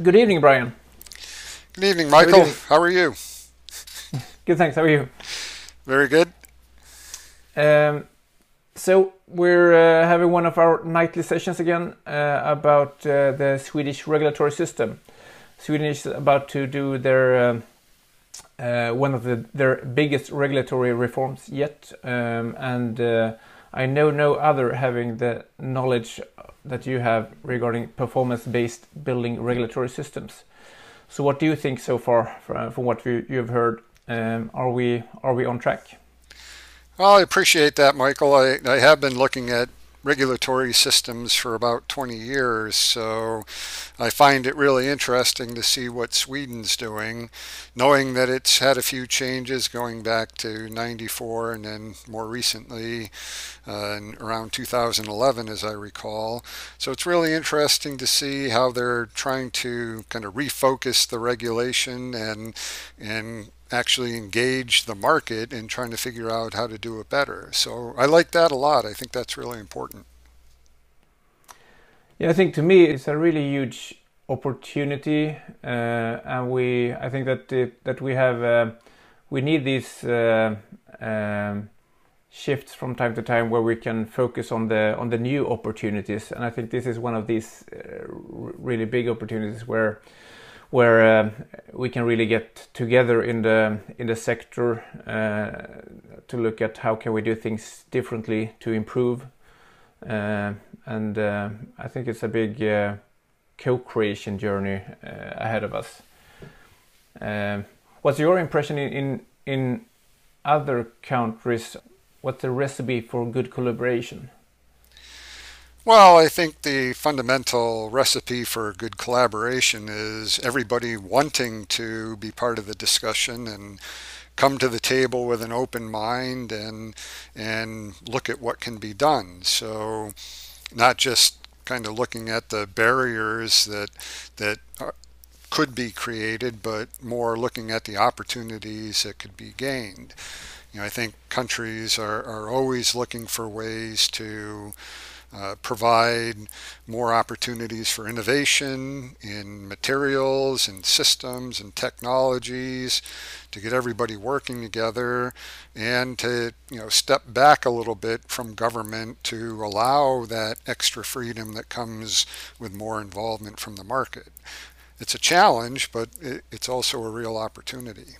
Good evening, Brian. Good evening, Michael. How are you? Good, thanks. How are you? Very good. Um, so we're uh, having one of our nightly sessions again uh, about uh, the Swedish regulatory system. Sweden is about to do their um, uh, one of the, their biggest regulatory reforms yet, um, and uh, I know no other having the knowledge that you have regarding performance-based building regulatory systems. So, what do you think so far, from, what you, you've heard? Um, are we are we on track? Well, I appreciate that, Michael. I, I have been looking at regulatory systems for about 20 years, so I find it really interesting to see what Sweden's doing, knowing that it's had a few changes going back to 94 and then more recently uh, around 2011, as I recall. So it's really interesting to see how they're trying to kind of refocus the regulation and and actually engage the market in trying to figure out how to do it better. So I like that a lot. I think that's really important. Yeah, I think to me it's a really huge opportunity, uh, and we I think that it, that we have uh, we need these uh, um, shifts from time to time where we can focus on the on the new opportunities, and I think this is one of these uh, really big opportunities where where uh, we can really get together in the in the sector uh, to look at how can we do things differently to improve uh, and uh, I think it's a big uh, co-creation journey uh, ahead of us. Um, what's your impression in, in in other countries? What's the recipe for good collaboration? Well, I think the fundamental recipe for good collaboration is everybody wanting to be part of the discussion and come to the table with an open mind and and look at what can be done. So, not just kind of looking at the barriers that that are, could be created, but more looking at the opportunities that could be gained. You know, I think countries are, are always looking for ways to uh, provide more opportunities for innovation in materials and systems and technologies to get everybody working together and to you know step back a little bit from government to allow that extra freedom that comes with more involvement from the market. It's a challenge, but it's also a real opportunity.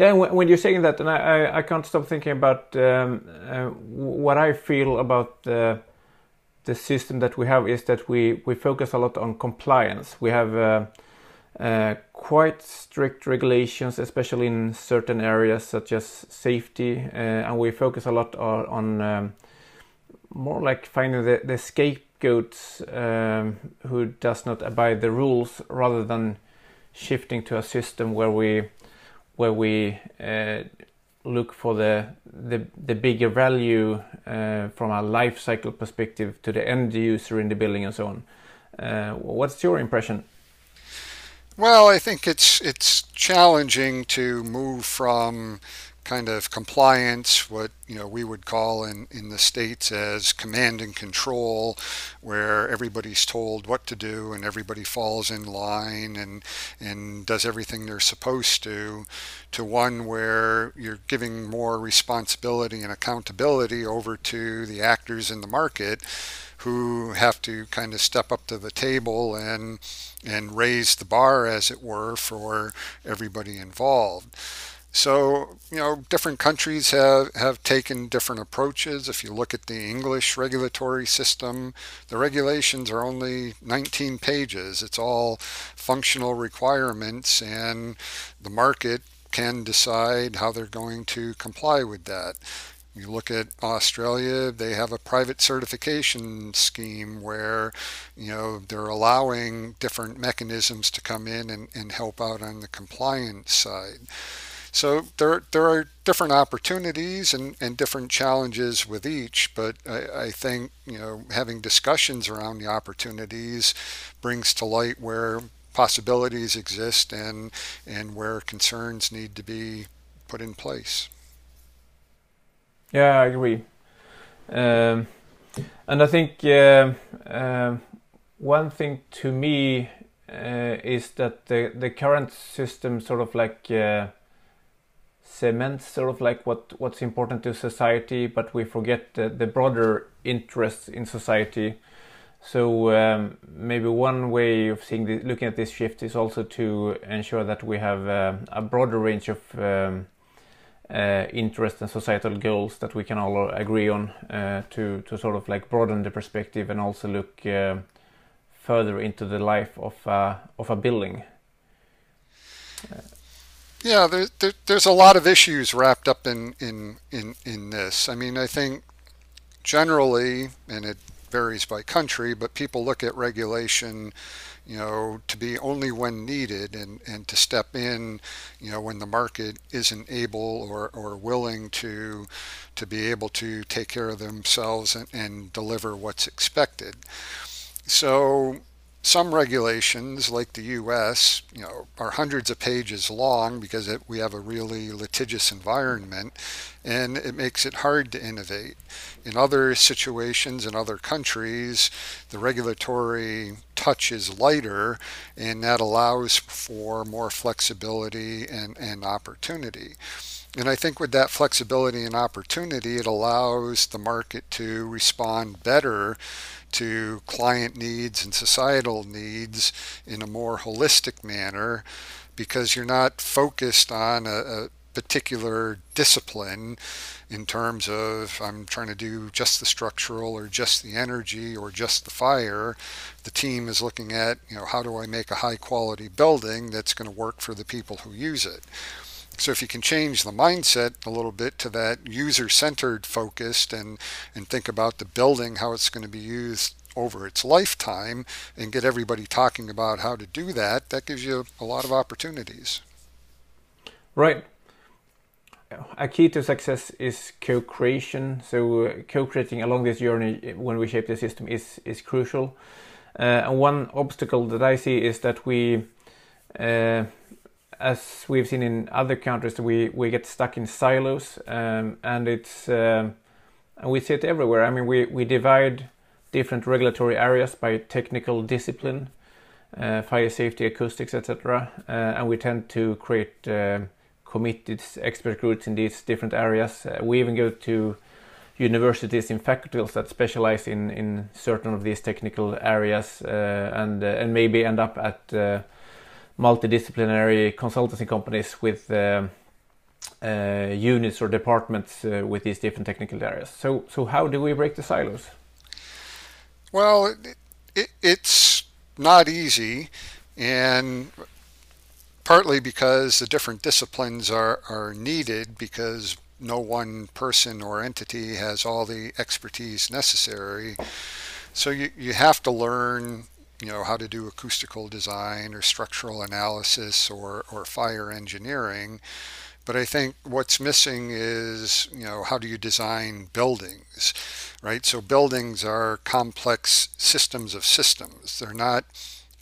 Yeah, when you're saying that, and I, I can't stop thinking about um, uh, what I feel about the the system that we have is that we we focus a lot on compliance. We have uh, uh, quite strict regulations, especially in certain areas such as safety, uh, and we focus a lot on, on um, more like finding the, the scapegoats um, who does not abide the rules, rather than shifting to a system where we where we uh, look for the the, the bigger value uh, from a life cycle perspective to the end user in the building and so on. Uh, what's your impression? Well, I think it's it's challenging to move from kind of compliance, what you know we would call in, in the states as command and control, where everybody's told what to do and everybody falls in line and and does everything they're supposed to, to one where you're giving more responsibility and accountability over to the actors in the market who have to kind of step up to the table and and raise the bar as it were for everybody involved. So, you know, different countries have, have taken different approaches. If you look at the English regulatory system, the regulations are only 19 pages. It's all functional requirements, and the market can decide how they're going to comply with that. You look at Australia, they have a private certification scheme where, you know, they're allowing different mechanisms to come in and, and help out on the compliance side. So there, there are different opportunities and, and different challenges with each, but I, I think you know having discussions around the opportunities brings to light where possibilities exist and and where concerns need to be put in place. Yeah, I agree. Um, and I think uh, uh, one thing to me uh, is that the the current system sort of like uh, cements sort of like what what's important to society, but we forget the, the broader interests in society. So um, maybe one way of seeing the, looking at this shift is also to ensure that we have uh, a broader range of um, uh, interests and societal goals that we can all agree on uh, to to sort of like broaden the perspective and also look uh, further into the life of of a building. Yeah, there, there, there's a lot of issues wrapped up in, in, in, in this. I mean, I think generally, and it varies by country, but people look at regulation, you know, to be only when needed and, and to step in, you know, when the market isn't able or, or willing to to be able to take care of themselves and, and deliver what's expected. So some regulations, like the U.S., you know, are hundreds of pages long because it, we have a really litigious environment, and it makes it hard to innovate. In other situations, in other countries, the regulatory touch is lighter, and that allows for more flexibility and, and opportunity. And I think with that flexibility and opportunity, it allows the market to respond better to client needs and societal needs in a more holistic manner because you're not focused on a, a particular discipline in terms of I'm trying to do just the structural or just the energy or just the fire. The team is looking at, you know, how do I make a high quality building that's going to work for the people who use it. So if you can change the mindset a little bit to that user-centered focused and, and think about the building, how it's going to be used over its lifetime and get everybody talking about how to do that, that gives you a lot of opportunities. Right. A key to success is co-creation. So uh, co-creating along this journey when we shape the system is is crucial. Uh, and one obstacle that I see is that we uh, as we've seen in other countries, we, we get stuck in silos, um, and it's um, and we see it everywhere. I mean, we, we divide different regulatory areas by technical discipline, uh, fire safety, acoustics, etc., uh, and we tend to create uh, committed expert groups in these different areas. Uh, we even go to universities in faculties that specialize in, in certain of these technical areas, uh, and uh, and maybe end up at multidisciplinary consultancy companies with uh, uh, units or departments uh, with these different technical areas. So, so how do we break the silos? Well, it, it, it's not easy, and partly because the different disciplines are, are needed because no one person or entity has all the expertise necessary. So you, you have to learn you know, how to do acoustical design or structural analysis or, or fire engineering. But I think what's missing is, you know, how do you design buildings, right? So buildings are complex systems of systems. They're not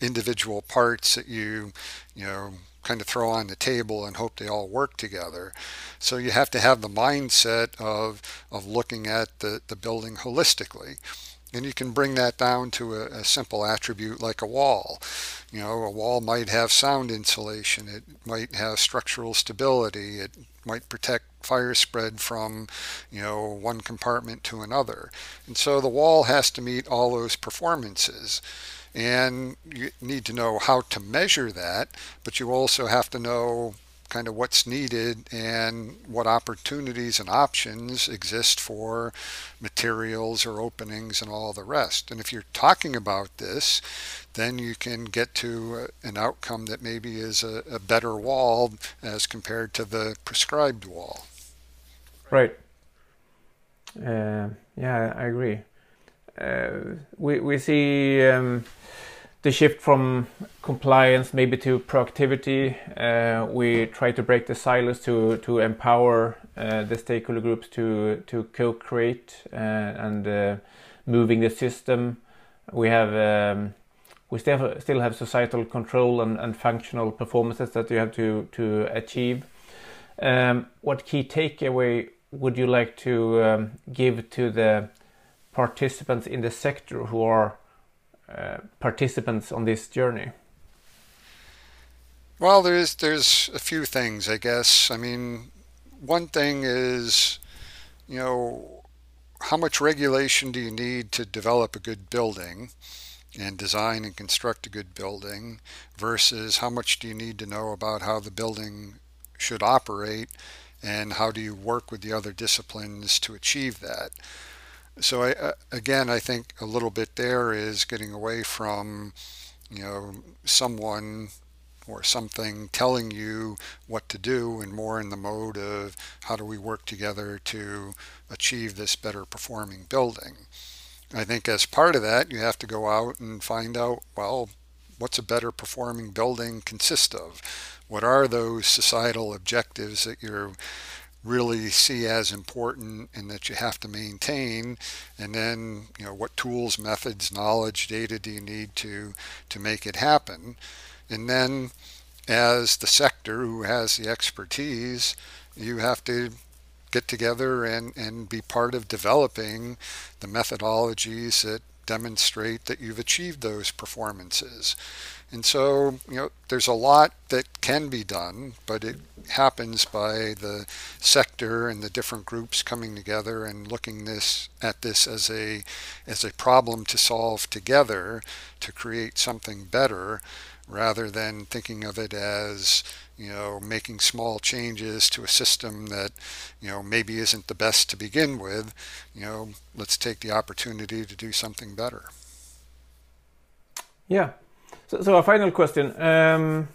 individual parts that you, you know, kind of throw on the table and hope they all work together. So you have to have the mindset of, of looking at the, the building holistically. And you can bring that down to a, a, simple attribute like a wall. You know, a wall might have sound insulation, it might have structural stability, it might protect fire spread from, you know, one compartment to another. And so the wall has to meet all those performances. And you need to know how to measure that, but you also have to know kind of what's needed and what opportunities and options exist for materials or openings and all the rest. And if you're talking about this, then you can get to an outcome that maybe is a, a better wall as compared to the prescribed wall. Right. Uh, yeah, I agree. Uh, we we see um, the shift from compliance maybe to proactivity. Uh, we try to break the silos to to empower uh, the stakeholder groups to to co-create uh, and uh, moving the system. We have um, we still have, still have societal control and, and functional performances that you have to to achieve. Um, what key takeaway would you like to um, give to the participants in the sector who are uh, participants on this journey? Well, there's there's a few things, I guess. I mean, one thing is, you know, how much regulation do you need to develop a good building and design and construct a good building versus how much do you need to know about how the building should operate and how do you work with the other disciplines to achieve that. So I, uh, again, I think a little bit there is getting away from, you know, someone or something telling you what to do and more in the mode of how do we work together to achieve this better performing building. I think as part of that, you have to go out and find out, well, what's a better performing building consist of? What are those societal objectives that you really see as important and that you have to maintain? And then, you know, what tools, methods, knowledge, data do you need to, to make it happen? And then as the sector who has the expertise, you have to get together and, and be part of developing the methodologies that demonstrate that you've achieved those performances. And so, you know, there's a lot that can be done, but it happens by the sector and the different groups coming together and looking this at this as a as a problem to solve together to create something better rather than thinking of it as you know making small changes to a system that you know maybe isn't the best to begin with you know let's take the opportunity to do something better. Yeah. So, so a final question. Um,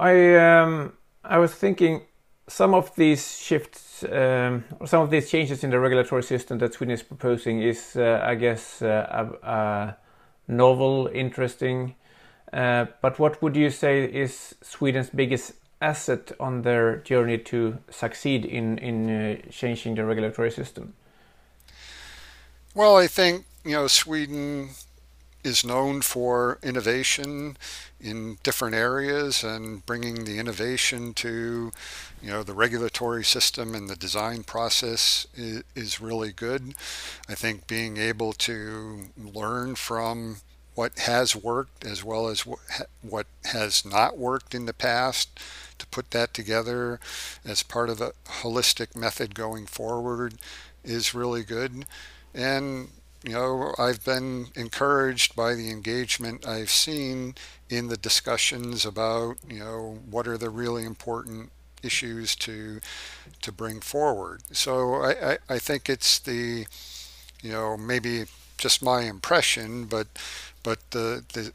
i um, i was thinking some of these shifts um, some of these changes in the regulatory system that sweden is proposing is uh, i guess uh, a, a novel interesting but what would you say is Sweden's biggest asset on their journey to succeed in in uh, changing the regulatory system? Well, I think you know Sweden is known for innovation in different areas and bringing the innovation to you know the regulatory system and the design process is, is really good. I think being able to learn from what has worked as well as what has not worked in the past to put that together as part of a holistic method going forward is really good. And, you know, I've been encouraged by the engagement I've seen in the discussions about, you know, what are the really important issues to to bring forward. So I, I, I think it's the, you know, maybe just my impression, but but the, the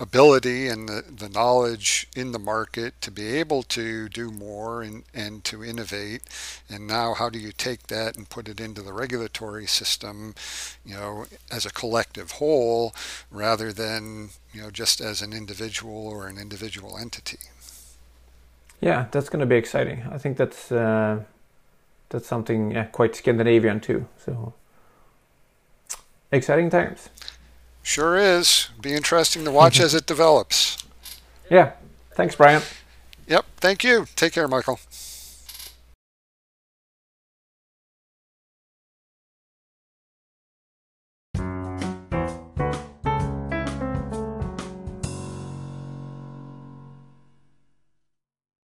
ability and the, the knowledge in the market to be able to do more and, and to innovate. And now how do you take that and put it into the regulatory system you know as a collective whole rather than you know just as an individual or an individual entity? Yeah that's going to be exciting. I think that's uh, that's something yeah, quite scandinavian too so exciting times Sure is. Be interesting to watch as it develops. Yeah. Thanks, Brian. Yep. Thank you. Take care, Michael.